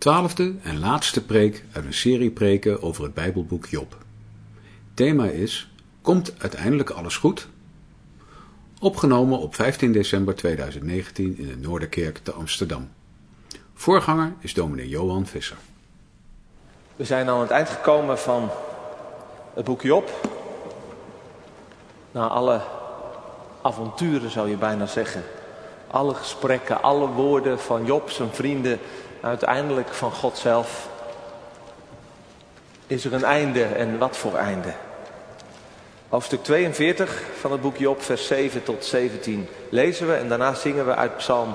twaalfde en laatste preek uit een serie preken over het Bijbelboek Job. Thema is: Komt uiteindelijk alles goed? Opgenomen op 15 december 2019 in de Noorderkerk te Amsterdam. Voorganger is dominee Johan Visser. We zijn aan het eind gekomen van het boek Job. Na alle avonturen zou je bijna zeggen. Alle gesprekken, alle woorden van Job, zijn vrienden, uiteindelijk van God zelf. Is er een einde en wat voor einde? Hoofdstuk 42 van het boek Job, vers 7 tot 17 lezen we en daarna zingen we uit Psalm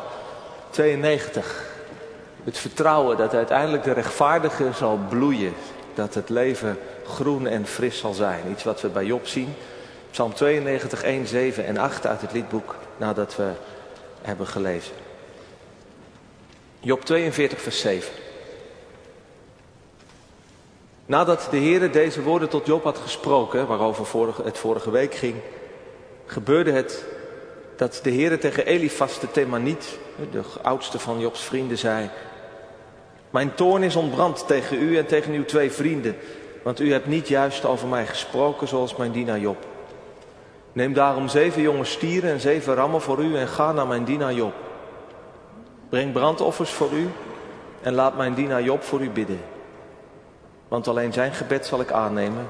92. Het vertrouwen dat uiteindelijk de rechtvaardige zal bloeien. Dat het leven groen en fris zal zijn. Iets wat we bij Job zien. Psalm 92, 1, 7 en 8 uit het liedboek nadat we hebben gelezen. Job 42, vers 7. Nadat de Heer deze woorden tot Job had gesproken, waarover het vorige week ging, gebeurde het dat de Heer tegen Elifas de Themaniet, de oudste van Jobs vrienden, zei: Mijn toorn is ontbrand tegen u en tegen uw twee vrienden, want u hebt niet juist over mij gesproken zoals mijn dienaar Job. Neem daarom zeven jonge stieren en zeven rammen voor u en ga naar mijn dienaar Job. Breng brandoffers voor u en laat mijn dienaar Job voor u bidden. Want alleen zijn gebed zal ik aannemen,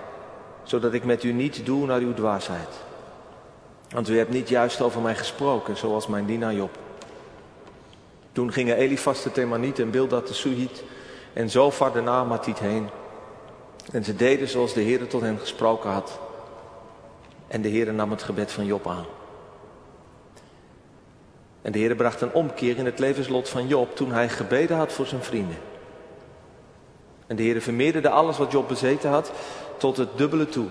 zodat ik met u niet doe naar uw dwaasheid. Want u hebt niet juist over mij gesproken, zoals mijn dienaar Job. Toen gingen Elifas de Themaniet en Bildad de Suhit en Zofar de Naamatiet heen. En ze deden zoals de Heer tot hen gesproken had. En de Heer nam het gebed van Job aan. En de Heer bracht een omkeer in het levenslot van Job toen hij gebeden had voor zijn vrienden. En de Heer vermeerderde alles wat Job bezeten had tot het dubbele toe.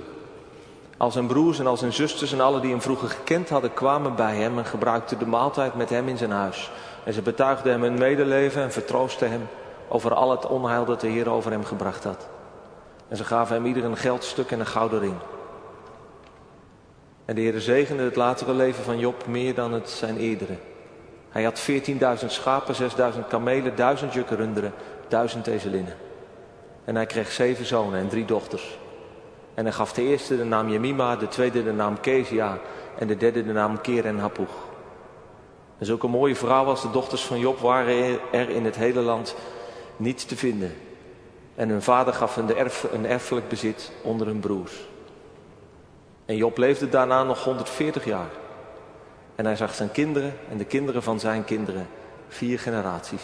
Al zijn broers en al zijn zusters en alle die hem vroeger gekend hadden kwamen bij hem en gebruikten de maaltijd met hem in zijn huis. En ze betuigden hem hun medeleven en vertroostten hem over al het onheil dat de Heer over hem gebracht had. En ze gaven hem ieder een geldstuk en een gouden ring. En de Heer zegende het latere leven van Job meer dan het zijn eerdere. Hij had 14.000 schapen, 6.000 kamelen, 1000 jukken runderen, 1000 ezelinnen. En hij kreeg zeven zonen en drie dochters. En hij gaf de eerste de naam Jemima, de tweede de naam Kezia en de derde de naam Ker en Hapuch. En zulke mooie vrouwen als de dochters van Job waren er in het hele land niet te vinden. En hun vader gaf hen de erf, een erfelijk bezit onder hun broers. En Job leefde daarna nog 140 jaar. En hij zag zijn kinderen en de kinderen van zijn kinderen, vier generaties.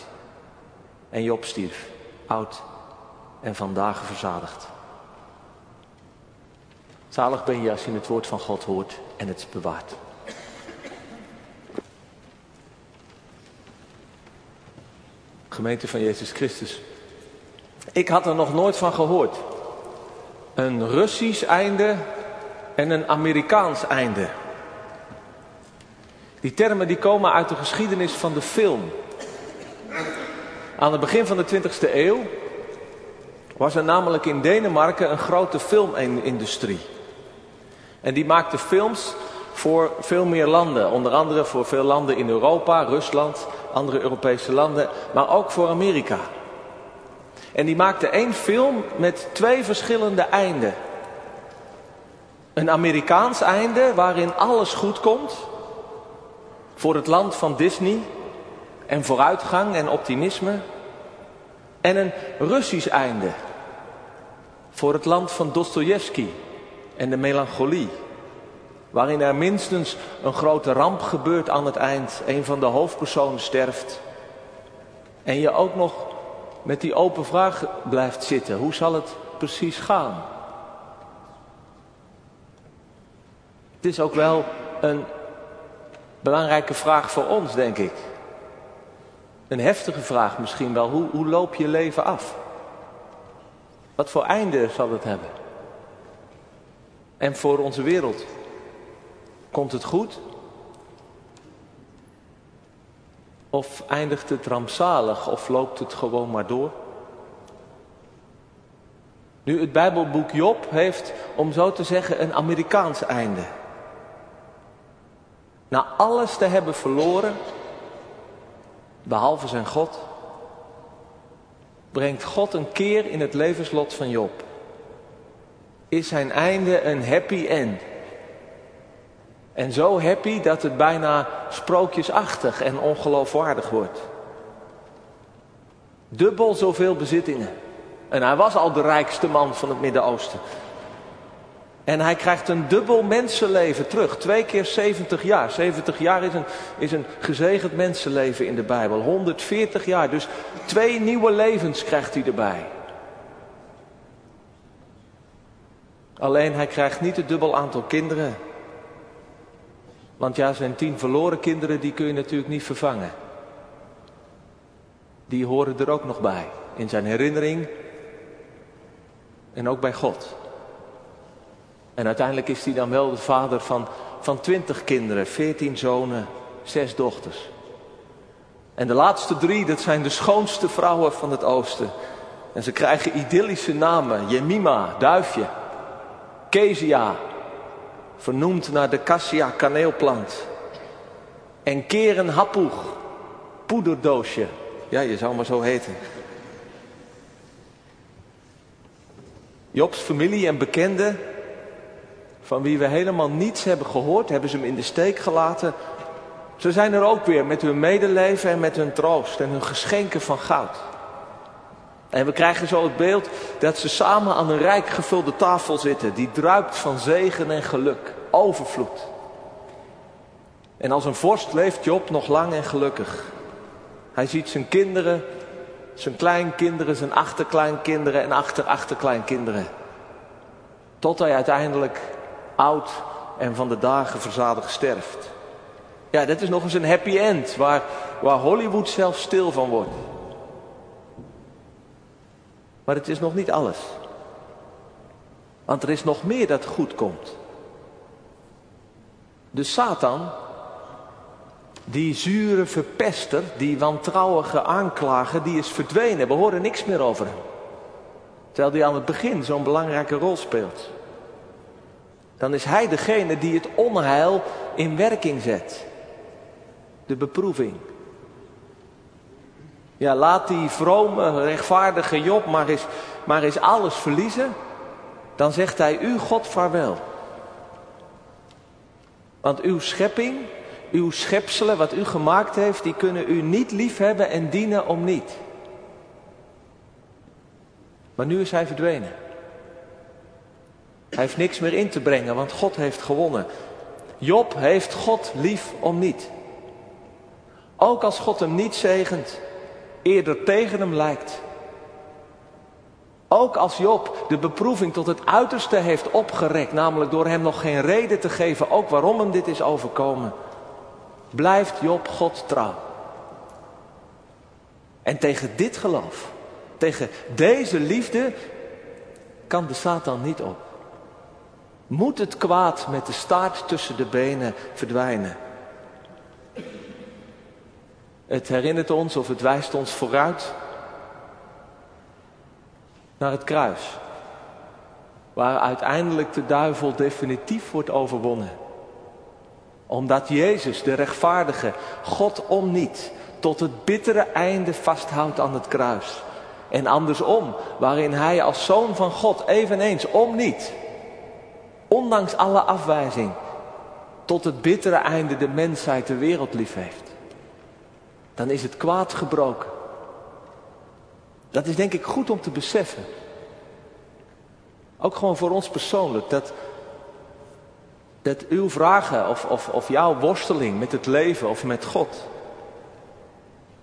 En Job stierf, oud en van dagen verzadigd. Zalig ben je als je het woord van God hoort en het bewaart. Gemeente van Jezus Christus. Ik had er nog nooit van gehoord. Een Russisch einde en een Amerikaans einde. Die termen die komen uit de geschiedenis van de film. Aan het begin van de 20e eeuw was er namelijk in Denemarken een grote filmindustrie. En die maakte films voor veel meer landen. Onder andere voor veel landen in Europa, Rusland, andere Europese landen, maar ook voor Amerika. En die maakte één film met twee verschillende einden. Een Amerikaans einde waarin alles goed komt. Voor het land van Disney en vooruitgang en optimisme. En een Russisch einde. Voor het land van Dostoevsky en de melancholie. Waarin er minstens een grote ramp gebeurt aan het eind. Een van de hoofdpersonen sterft. En je ook nog met die open vraag blijft zitten. Hoe zal het precies gaan? Het is ook wel een belangrijke vraag voor ons, denk ik. Een heftige vraag misschien wel. Hoe, hoe loop je leven af? Wat voor einde zal het hebben? En voor onze wereld. Komt het goed? Of eindigt het rampzalig of loopt het gewoon maar door? Nu, het Bijbelboek Job heeft, om zo te zeggen, een Amerikaans einde. Na alles te hebben verloren, behalve zijn God, brengt God een keer in het levenslot van Job. Is zijn einde een happy end. En zo happy dat het bijna sprookjesachtig en ongeloofwaardig wordt. Dubbel zoveel bezittingen. En hij was al de rijkste man van het Midden-Oosten. En hij krijgt een dubbel mensenleven terug. Twee keer 70 jaar. 70 jaar is een, is een gezegend mensenleven in de Bijbel. 140 jaar. Dus twee nieuwe levens krijgt hij erbij. Alleen hij krijgt niet het dubbel aantal kinderen. Want ja, zijn tien verloren kinderen, die kun je natuurlijk niet vervangen. Die horen er ook nog bij. In zijn herinnering en ook bij God. En uiteindelijk is hij dan wel de vader van, van twintig kinderen, veertien zonen, zes dochters. En de laatste drie, dat zijn de schoonste vrouwen van het oosten. En ze krijgen idyllische namen. Jemima, duifje. Kezia, vernoemd naar de cassia kaneelplant. En Keren Hapoeg, poederdoosje. Ja, je zou maar zo heten. Jobs familie en bekenden, van wie we helemaal niets hebben gehoord, hebben ze hem in de steek gelaten. Ze zijn er ook weer met hun medeleven en met hun troost en hun geschenken van goud. En we krijgen zo het beeld dat ze samen aan een rijk gevulde tafel zitten, die druipt van zegen en geluk, overvloed. En als een vorst leeft Job nog lang en gelukkig. Hij ziet zijn kinderen, zijn kleinkinderen, zijn achterkleinkinderen en achterachterkleinkinderen. Tot hij uiteindelijk oud en van de dagen verzadigd sterft. Ja, dat is nog eens een happy end waar, waar Hollywood zelf stil van wordt. Maar het is nog niet alles. Want er is nog meer dat goed komt. De Satan, die zure verpester, die wantrouwige aanklager, die is verdwenen. We horen niks meer over hem. Terwijl hij aan het begin zo'n belangrijke rol speelt. Dan is hij degene die het onheil in werking zet. De beproeving. Ja, laat die vrome, rechtvaardige Job maar eens, maar eens alles verliezen. Dan zegt hij, u God vaarwel. Want uw schepping, uw schepselen, wat u gemaakt heeft, die kunnen u niet liefhebben en dienen om niet. Maar nu is hij verdwenen. Hij heeft niks meer in te brengen, want God heeft gewonnen. Job heeft God lief om niet. Ook als God hem niet zegent, eerder tegen hem lijkt. Ook als Job de beproeving tot het uiterste heeft opgerekt, namelijk door hem nog geen reden te geven, ook waarom hem dit is overkomen, blijft Job God trouw. En tegen dit geloof, tegen deze liefde, kan de Satan niet op. Moet het kwaad met de staart tussen de benen verdwijnen? Het herinnert ons of het wijst ons vooruit naar het kruis. Waar uiteindelijk de duivel definitief wordt overwonnen. Omdat Jezus, de rechtvaardige, God om niet, tot het bittere einde vasthoudt aan het kruis. En andersom, waarin hij als zoon van God eveneens om niet, ondanks alle afwijzing, tot het bittere einde de mensheid de wereld lief heeft dan is het kwaad gebroken. Dat is denk ik goed om te beseffen. Ook gewoon voor ons persoonlijk. Dat, dat uw vragen of, of, of jouw worsteling met het leven of met God.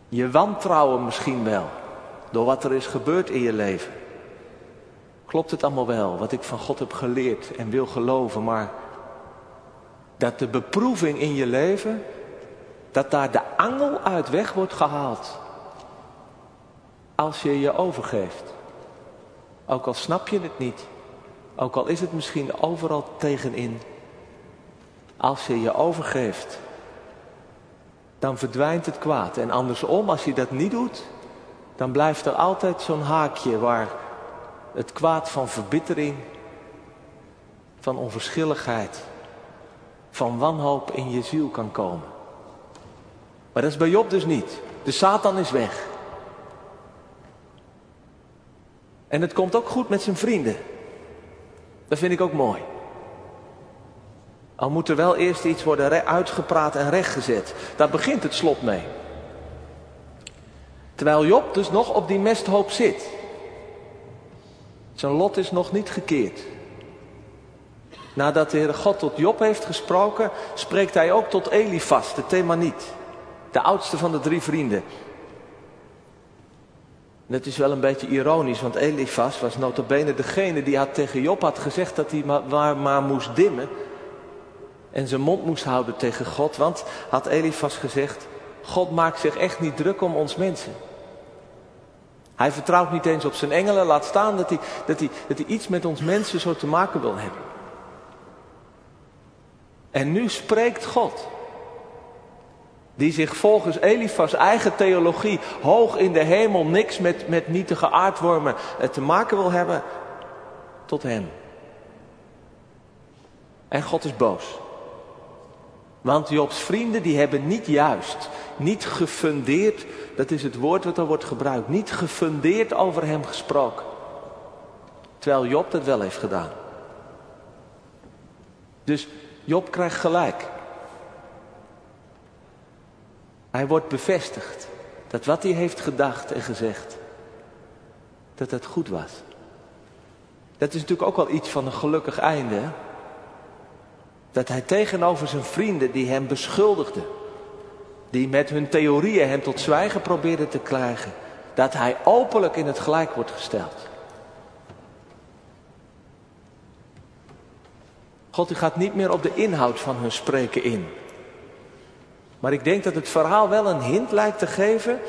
Je wantrouwen misschien wel. Door wat er is gebeurd in je leven. Klopt het allemaal wel, wat ik van God heb geleerd en wil geloven, maar dat de beproeving in je leven dat daar de angel uit weg wordt gehaald. Als je je overgeeft. Ook al snap je het niet. Ook al is het misschien overal tegenin. Als je je overgeeft. Dan verdwijnt het kwaad. En andersom, als je dat niet doet. Dan blijft er altijd zo'n haakje waar het kwaad van verbittering. Van onverschilligheid. Van wanhoop in je ziel kan komen. Maar dat is bij Job dus niet. De Satan is weg. En het komt ook goed met zijn vrienden. Dat vind ik ook mooi. Al moet er wel eerst iets worden uitgepraat en rechtgezet. Daar begint het slot mee. Terwijl Job dus nog op die mesthoop zit. Zijn lot is nog niet gekeerd. Nadat de Heere God tot Job heeft gesproken, spreekt hij ook tot Elifas, de Themaniet. De oudste van de drie vrienden. Dat is wel een beetje ironisch, want Elifas was notabene degene die had tegen Job had gezegd dat hij maar, maar moest dimmen. En zijn mond moest houden tegen God, want had Elifas gezegd, God maakt zich echt niet druk om ons mensen. Hij vertrouwt niet eens op zijn engelen, laat staan dat hij, dat hij, dat hij iets met ons mensen zo te maken wil hebben. En nu spreekt God. Die zich volgens Elifas eigen theologie hoog in de hemel niks met, met nietige aardwormen eh, te maken wil hebben, tot hem. En God is boos. Want Jobs vrienden die hebben niet juist, niet gefundeerd, dat is het woord wat er wordt gebruikt, niet gefundeerd over hem gesproken. Terwijl Job dat wel heeft gedaan. Dus Job krijgt gelijk. Hij wordt bevestigd dat wat hij heeft gedacht en gezegd, dat het goed was. Dat is natuurlijk ook wel iets van een gelukkig einde. Dat hij tegenover zijn vrienden die hem beschuldigden, die met hun theorieën hem tot zwijgen probeerden te krijgen, dat hij openlijk in het gelijk wordt gesteld. God gaat niet meer op de inhoud van hun spreken in. Maar ik denk dat het verhaal wel een hint lijkt te geven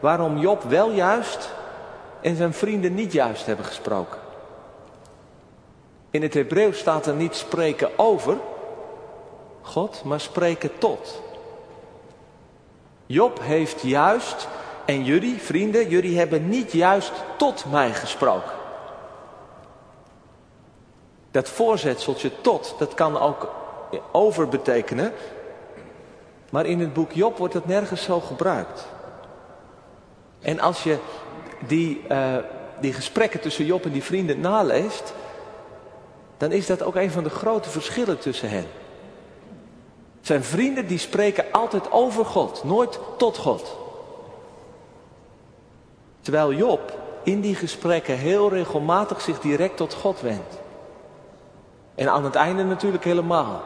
waarom Job wel juist en zijn vrienden niet juist hebben gesproken. In het Hebreeuws staat er niet spreken over God, maar spreken tot. Job heeft juist, en jullie, vrienden, jullie hebben niet juist tot mij gesproken. Dat voorzetseltje tot, dat kan ook over betekenen. Maar in het boek Job wordt het nergens zo gebruikt. En als je die, uh, die gesprekken tussen Job en die vrienden naleest, dan is dat ook een van de grote verschillen tussen hen. Zijn vrienden die spreken altijd over God, nooit tot God. Terwijl Job in die gesprekken heel regelmatig zich direct tot God wendt. En aan het einde natuurlijk helemaal.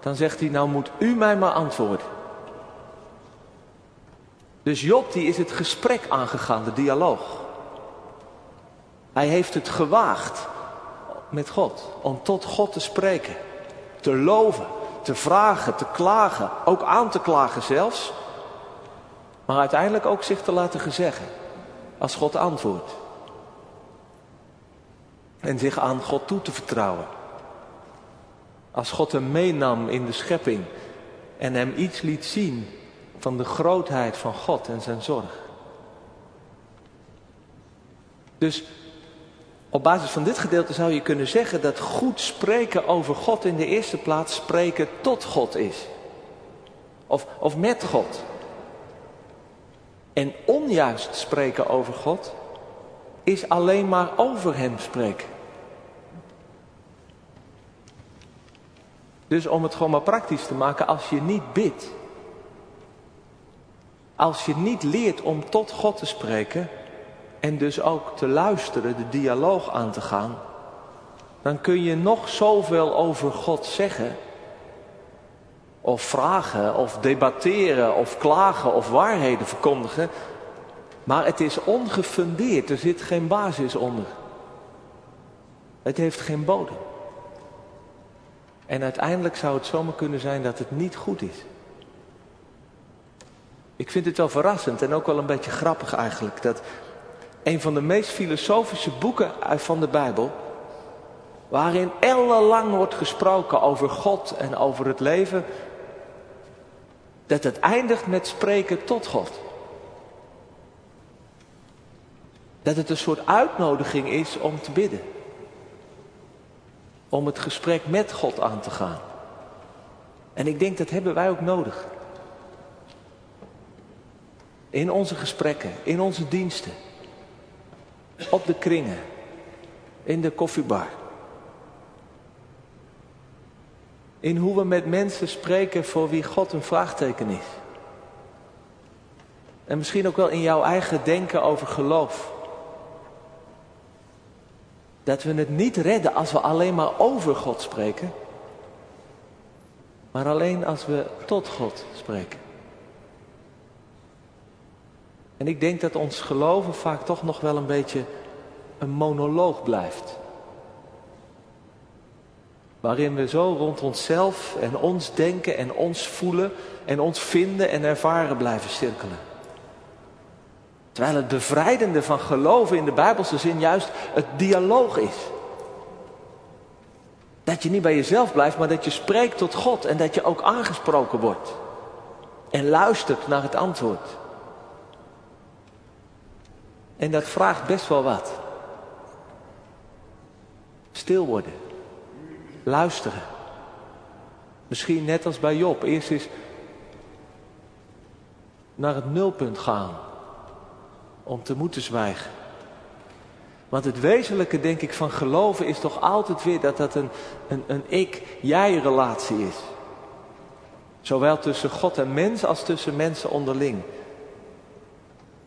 Dan zegt hij, nou moet u mij maar antwoorden. Dus Job die is het gesprek aangegaan, de dialoog. Hij heeft het gewaagd met God, om tot God te spreken, te loven, te vragen, te klagen, ook aan te klagen zelfs. Maar uiteindelijk ook zich te laten gezeggen, als God antwoordt. En zich aan God toe te vertrouwen. Als God hem meenam in de schepping en hem iets liet zien van de grootheid van God en zijn zorg. Dus op basis van dit gedeelte zou je kunnen zeggen dat goed spreken over God in de eerste plaats spreken tot God is. Of, of met God. En onjuist spreken over God is alleen maar over Hem spreken. Dus om het gewoon maar praktisch te maken, als je niet bidt, als je niet leert om tot God te spreken en dus ook te luisteren, de dialoog aan te gaan, dan kun je nog zoveel over God zeggen, of vragen, of debatteren, of klagen, of waarheden verkondigen, maar het is ongefundeerd, er zit geen basis onder. Het heeft geen bodem. En uiteindelijk zou het zomaar kunnen zijn dat het niet goed is. Ik vind het wel verrassend en ook wel een beetje grappig eigenlijk. Dat een van de meest filosofische boeken van de Bijbel. Waarin ellenlang wordt gesproken over God en over het leven. Dat het eindigt met spreken tot God. Dat het een soort uitnodiging is om te bidden om het gesprek met God aan te gaan. En ik denk dat hebben wij ook nodig. In onze gesprekken, in onze diensten. Op de kringen. In de koffiebar. In hoe we met mensen spreken voor wie God een vraagteken is. En misschien ook wel in jouw eigen denken over geloof. Dat we het niet redden als we alleen maar over God spreken. Maar alleen als we tot God spreken. En ik denk dat ons geloven vaak toch nog wel een beetje een monoloog blijft. Waarin we zo rond onszelf en ons denken en ons voelen en ons vinden en ervaren blijven cirkelen. Terwijl het bevrijdende van geloven in de Bijbelse zin juist het dialoog is. Dat je niet bij jezelf blijft, maar dat je spreekt tot God en dat je ook aangesproken wordt. En luistert naar het antwoord. En dat vraagt best wel wat. Stil worden. Luisteren. Misschien net als bij Job. Eerst eens naar het nulpunt gaan. Om te moeten zwijgen. Want het wezenlijke, denk ik, van geloven is toch altijd weer dat dat een, een, een ik-jij relatie is. Zowel tussen God en mens als tussen mensen onderling.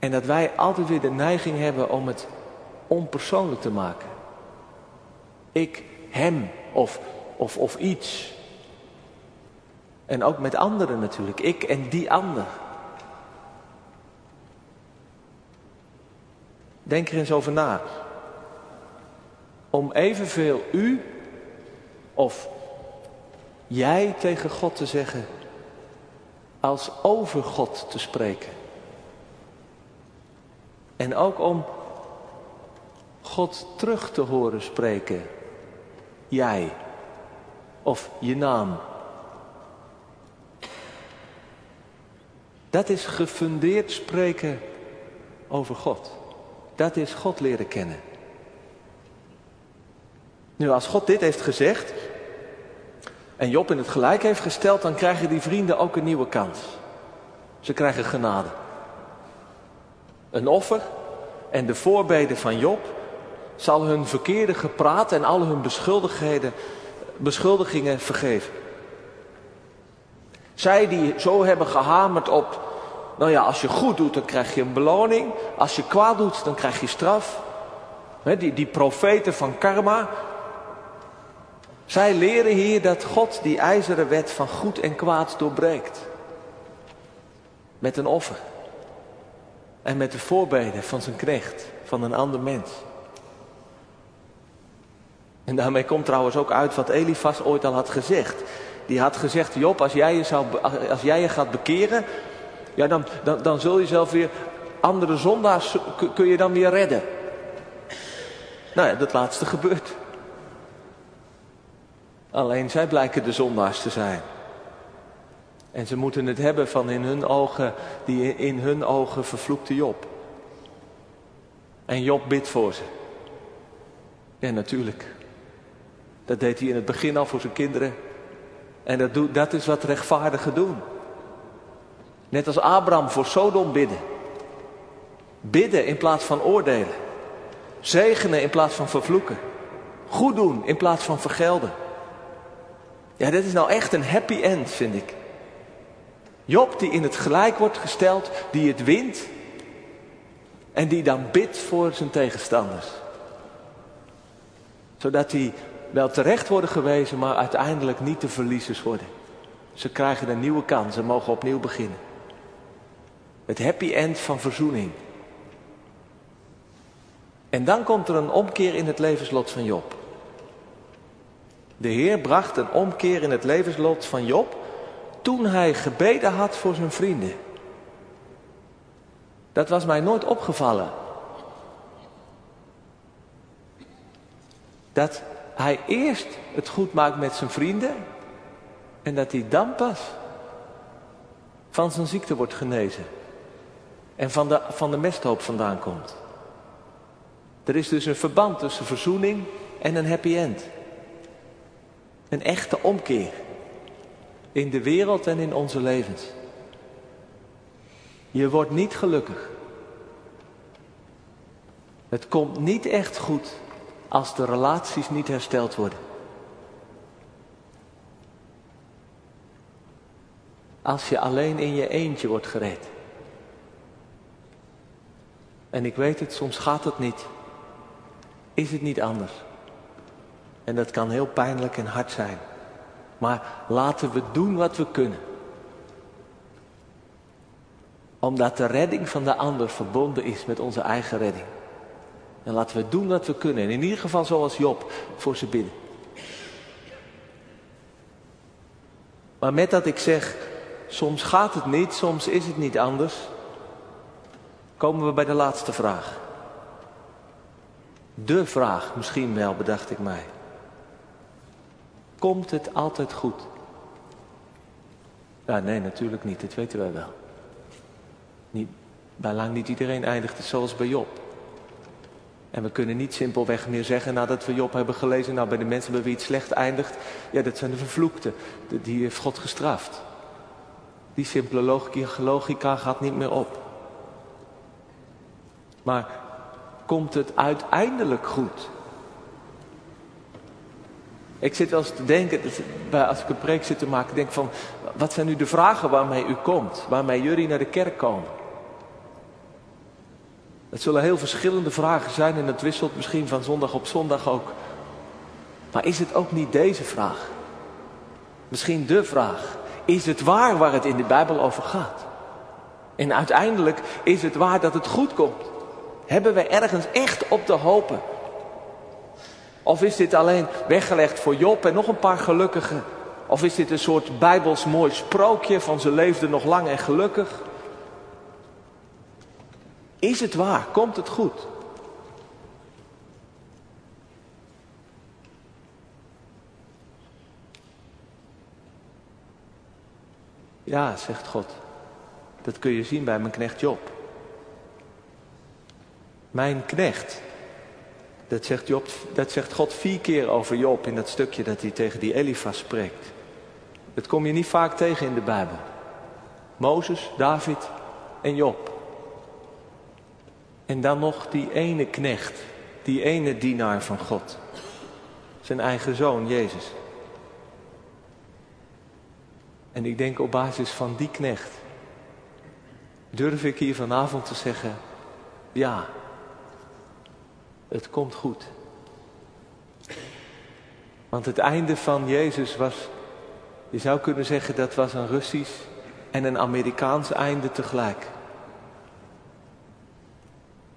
En dat wij altijd weer de neiging hebben om het onpersoonlijk te maken. Ik, hem of, of, of iets. En ook met anderen natuurlijk. Ik en die ander. Denk er eens over na. Om evenveel u of jij tegen God te zeggen als over God te spreken. En ook om God terug te horen spreken. Jij. Of je naam. Dat is gefundeerd spreken over God. Dat is God leren kennen. Nu, als God dit heeft gezegd en Job in het gelijk heeft gesteld, dan krijgen die vrienden ook een nieuwe kans. Ze krijgen genade. Een offer en de voorbeden van Job zal hun verkeerde gepraat en al hun beschuldigingen vergeven. Zij die zo hebben gehamerd op, nou ja, als je goed doet dan krijg je een beloning, als je kwaad doet dan krijg je straf. die, die profeten van karma, zij leren hier dat God die ijzeren wet van goed en kwaad doorbreekt. Met een offer. En met de voorbeden van zijn knecht, van een ander mens. En daarmee komt trouwens ook uit wat Elifas ooit al had gezegd. Die had gezegd, Job, als jij je, als jij je gaat bekeren, ja, dan, dan, dan zul je zelf weer andere zondaars kun je dan weer redden. Nou ja, dat laatste gebeurt. Alleen zij blijken de zondaars te zijn. En ze moeten het hebben van in hun ogen, die in hun ogen vervloekte Job. En Job bidt voor ze. Ja, natuurlijk. Dat deed hij in het begin al voor zijn kinderen. En dat, doet, dat is wat rechtvaardigen doen. Net als Abraham voor Sodom bidden. Bidden in plaats van oordelen. Zegenen in plaats van vervloeken. Goed doen in plaats van vergelden. Ja, dit is nou echt een happy end, vind ik. Job die in het gelijk wordt gesteld, die het wint en die dan bidt voor zijn tegenstanders. Zodat die wel terecht worden gewezen, maar uiteindelijk niet de verliezers worden. Ze krijgen een nieuwe kans en mogen opnieuw beginnen. Het happy end van verzoening. En dan komt er een omkeer in het levenslot van Job. De Heer bracht een omkeer in het levenslot van Job toen hij gebeden had voor zijn vrienden. Dat was mij nooit opgevallen. Dat hij eerst het goed maakt met zijn vrienden en dat hij dan pas van zijn ziekte wordt genezen en van de, van de mesthoop vandaan komt. Er is dus een verband tussen verzoening en een happy end. Een echte omkeer in de wereld en in onze levens. Je wordt niet gelukkig. Het komt niet echt goed als de relaties niet hersteld worden. Als je alleen in je eentje wordt gered. En ik weet het, soms gaat het niet. Is het niet anders? En dat kan heel pijnlijk en hard zijn. Maar laten we doen wat we kunnen. Omdat de redding van de ander verbonden is met onze eigen redding. En laten we doen wat we kunnen. En in ieder geval zoals Job voor ze bidden. Maar met dat ik zeg, soms gaat het niet, soms is het niet anders, komen we bij de laatste vraag. De vraag misschien wel, bedacht ik mij. Komt het altijd goed? Ja, nee, natuurlijk niet, dat weten wij wel. Niet, bijlang niet iedereen eindigt zoals bij Job. En we kunnen niet simpelweg meer zeggen nadat we Job hebben gelezen, nou bij de mensen bij wie het slecht eindigt, ja dat zijn de vervloekten, die heeft God gestraft. Die simpele logica, logica gaat niet meer op. Maar komt het uiteindelijk goed? Ik zit wel eens te denken, als ik een preek zit te maken, denk van, wat zijn nu de vragen waarmee u komt, waarmee jullie naar de kerk komen? Het zullen heel verschillende vragen zijn en het wisselt misschien van zondag op zondag ook. Maar is het ook niet deze vraag? Misschien de vraag. Is het waar waar het in de Bijbel over gaat? En uiteindelijk is het waar dat het goed komt. Hebben we ergens echt op te hopen? Of is dit alleen weggelegd voor Job en nog een paar gelukkigen? Of is dit een soort bijbels mooi sprookje van ze leefden nog lang en gelukkig? Is het waar? Komt het goed? Ja, zegt God. Dat kun je zien bij mijn knecht Job. Mijn knecht. Dat zegt, Job, dat zegt God vier keer over Job in dat stukje dat hij tegen die Elifas spreekt. Dat kom je niet vaak tegen in de Bijbel. Mozes, David en Job. En dan nog die ene knecht, die ene dienaar van God. Zijn eigen zoon, Jezus. En ik denk op basis van die knecht durf ik hier vanavond te zeggen, ja, het komt goed. Want het einde van Jezus was, je zou kunnen zeggen dat was een Russisch en een Amerikaans einde tegelijk.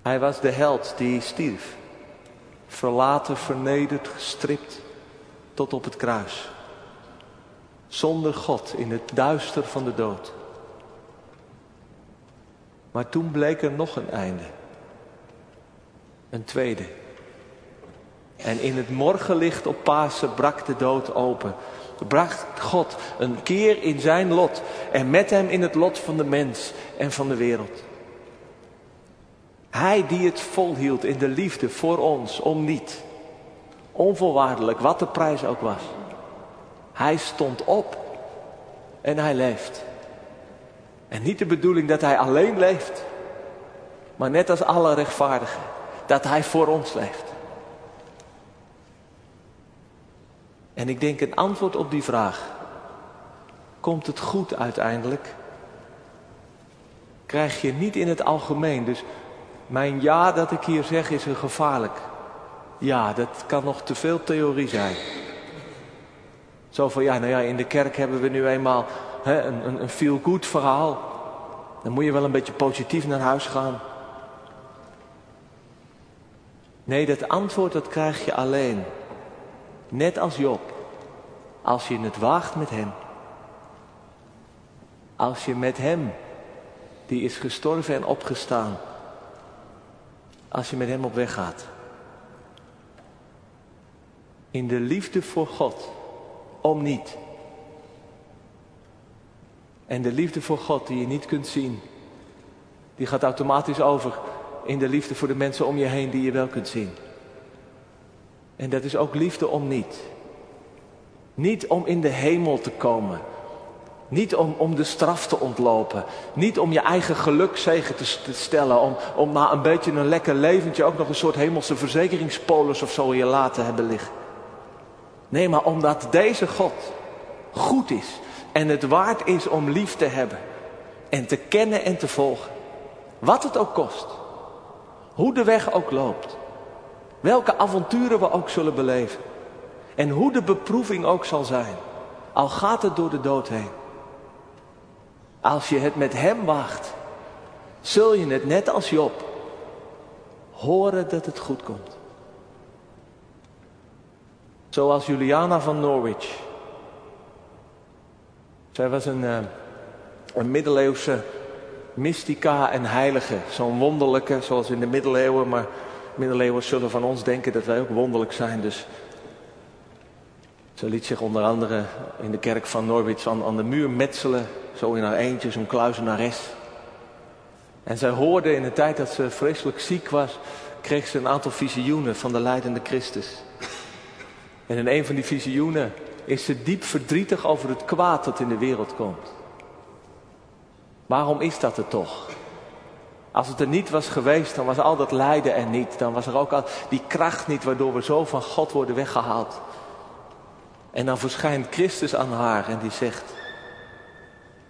Hij was de held die stierf. Verlaten, vernederd, gestript tot op het kruis. Zonder God in het duister van de dood. Maar toen bleek er nog een einde. Een tweede. En in het morgenlicht op Pasen brak de dood open. Bracht God een keer in zijn lot en met hem in het lot van de mens en van de wereld. Hij die het volhield in de liefde voor ons, om niet. Onvoorwaardelijk, wat de prijs ook was. Hij stond op en hij leeft. En niet de bedoeling dat hij alleen leeft, maar net als alle rechtvaardigen, dat hij voor ons leeft. En ik denk een antwoord op die vraag. Komt het goed uiteindelijk? Krijg je niet in het algemeen. Dus mijn ja dat ik hier zeg is een gevaarlijk. Ja, dat kan nog te veel theorie zijn. Zo van ja, nou ja, in de kerk hebben we nu eenmaal hè, een, een, feel-good verhaal. Dan moet je wel een beetje positief naar huis gaan. Nee, dat antwoord dat krijg je alleen. Net als Job. Als je het waagt met hem. Als je met hem, die is gestorven en opgestaan, als je met hem op weg gaat. In de liefde voor God, om niet. En de liefde voor God die je niet kunt zien, die gaat automatisch over in de liefde voor de mensen om je heen die je wel kunt zien. En dat is ook liefde om niet. Niet om in de hemel te komen. Niet om, om de straf te ontlopen. Niet om je eigen geluk zegen te, te stellen. Om, om na een beetje een lekker leventje ook nog een soort hemelse verzekeringspolis of zo in je laten hebben liggen. Nee, maar omdat deze God goed is en het waard is om lief te hebben en te kennen en te volgen. Wat het ook kost. Hoe de weg ook loopt. Welke avonturen we ook zullen beleven. En hoe de beproeving ook zal zijn. Al gaat het door de dood heen. Als je het met Hem wacht, zul je het net als Job horen dat het goed komt. Zoals Juliana van Norwich. Zij was een, eh, een middeleeuwse mystica en heilige. Zo'n wonderlijke, zoals in de middeleeuwen. Maar middeleeuwen zullen van ons denken dat wij ook wonderlijk zijn. Dus ze liet zich onder andere in de kerk van Norwich aan, aan de muur metselen. Zo in haar eentje, zo'n kluizenares. En zij hoorde in de tijd dat ze vreselijk ziek was, kreeg ze een aantal visioenen van de leidende Christus. En in een van die visioenen is ze diep verdrietig over het kwaad dat in de wereld komt. Waarom is dat er toch? Als het er niet was geweest, dan was al dat lijden er niet. Dan was er ook al die kracht niet waardoor we zo van God worden weggehaald. En dan verschijnt Christus aan haar en die zegt,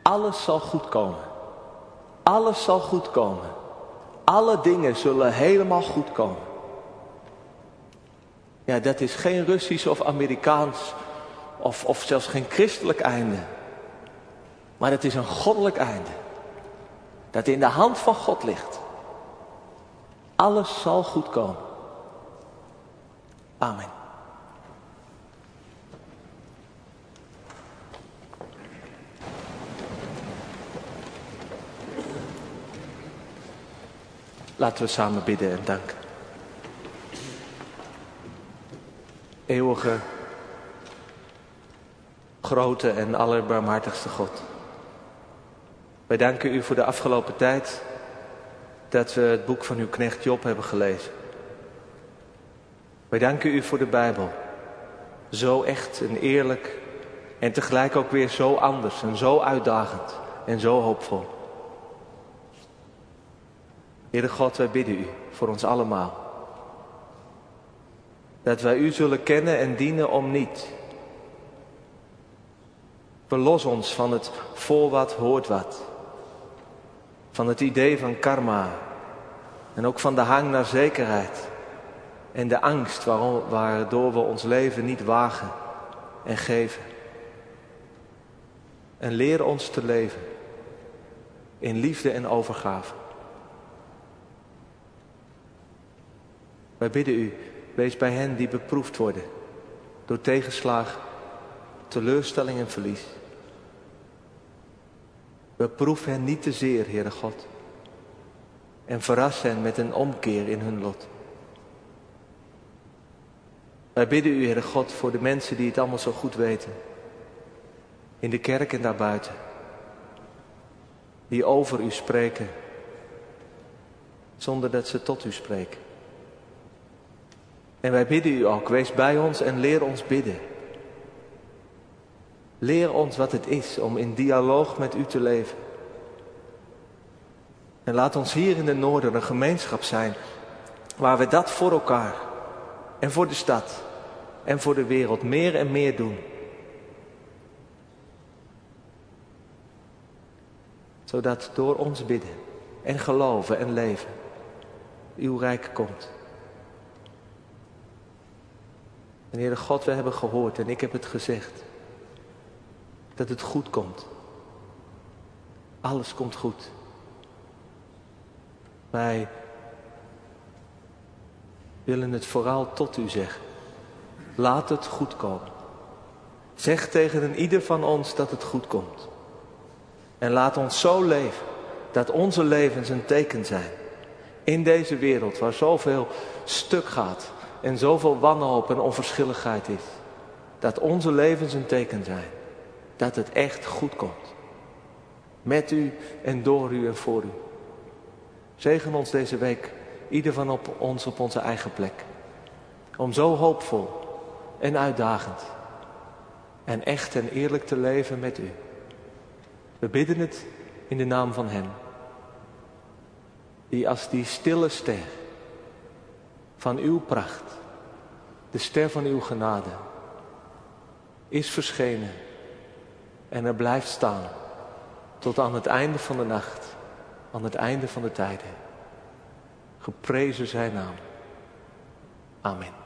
alles zal goed komen. Alles zal goed komen. Alle dingen zullen helemaal goed komen. Ja, dat is geen Russisch of Amerikaans of, of zelfs geen christelijk einde. Maar het is een goddelijk einde. Dat in de hand van God ligt. Alles zal goed komen. Amen. Laten we samen bidden en danken. Eeuwige, grote en allerbarmhartigste God. Wij danken u voor de afgelopen tijd dat we het boek van uw knecht Job hebben gelezen. Wij danken u voor de Bijbel. Zo echt en eerlijk en tegelijk ook weer zo anders en zo uitdagend en zo hoopvol. Heere God, wij bidden u voor ons allemaal. Dat wij u zullen kennen en dienen om niet. Verlos ons van het voor wat hoort wat. Van het idee van karma. En ook van de hang naar zekerheid. En de angst waardoor we ons leven niet wagen en geven. En leer ons te leven in liefde en overgave. Wij bidden u, wees bij hen die beproefd worden door tegenslag, teleurstelling en verlies. Beproef hen niet te zeer, Heere God, en verras hen met een omkeer in hun lot. Wij bidden u, Heere God, voor de mensen die het allemaal zo goed weten, in de kerk en daarbuiten, die over u spreken, zonder dat ze tot u spreken. En wij bidden u ook, wees bij ons en leer ons bidden. Leer ons wat het is om in dialoog met u te leven. En laat ons hier in de Noorden een gemeenschap zijn waar we dat voor elkaar en voor de stad en voor de wereld meer en meer doen. Zodat door ons bidden en geloven en leven uw rijk komt. En Heere God, we hebben gehoord en ik heb het gezegd. Dat het goed komt. Alles komt goed. Wij willen het vooral tot u zeggen. Laat het goed komen. Zeg tegen ieder van ons dat het goed komt. En laat ons zo leven dat onze levens een teken zijn. In deze wereld waar zoveel stuk gaat en zoveel wanhoop en onverschilligheid is. Dat onze levens een teken zijn. Dat het echt goed komt. Met u en door u en voor u. Zegen ons deze week, ieder van op ons op onze eigen plek. Om zo hoopvol en uitdagend en echt en eerlijk te leven met u. We bidden het in de naam van Hem. Die als die stille ster van uw pracht, de ster van uw genade, is verschenen en er blijft staan tot aan het einde van de nacht, aan het einde van de tijden. Geprezen zijn naam. Amen.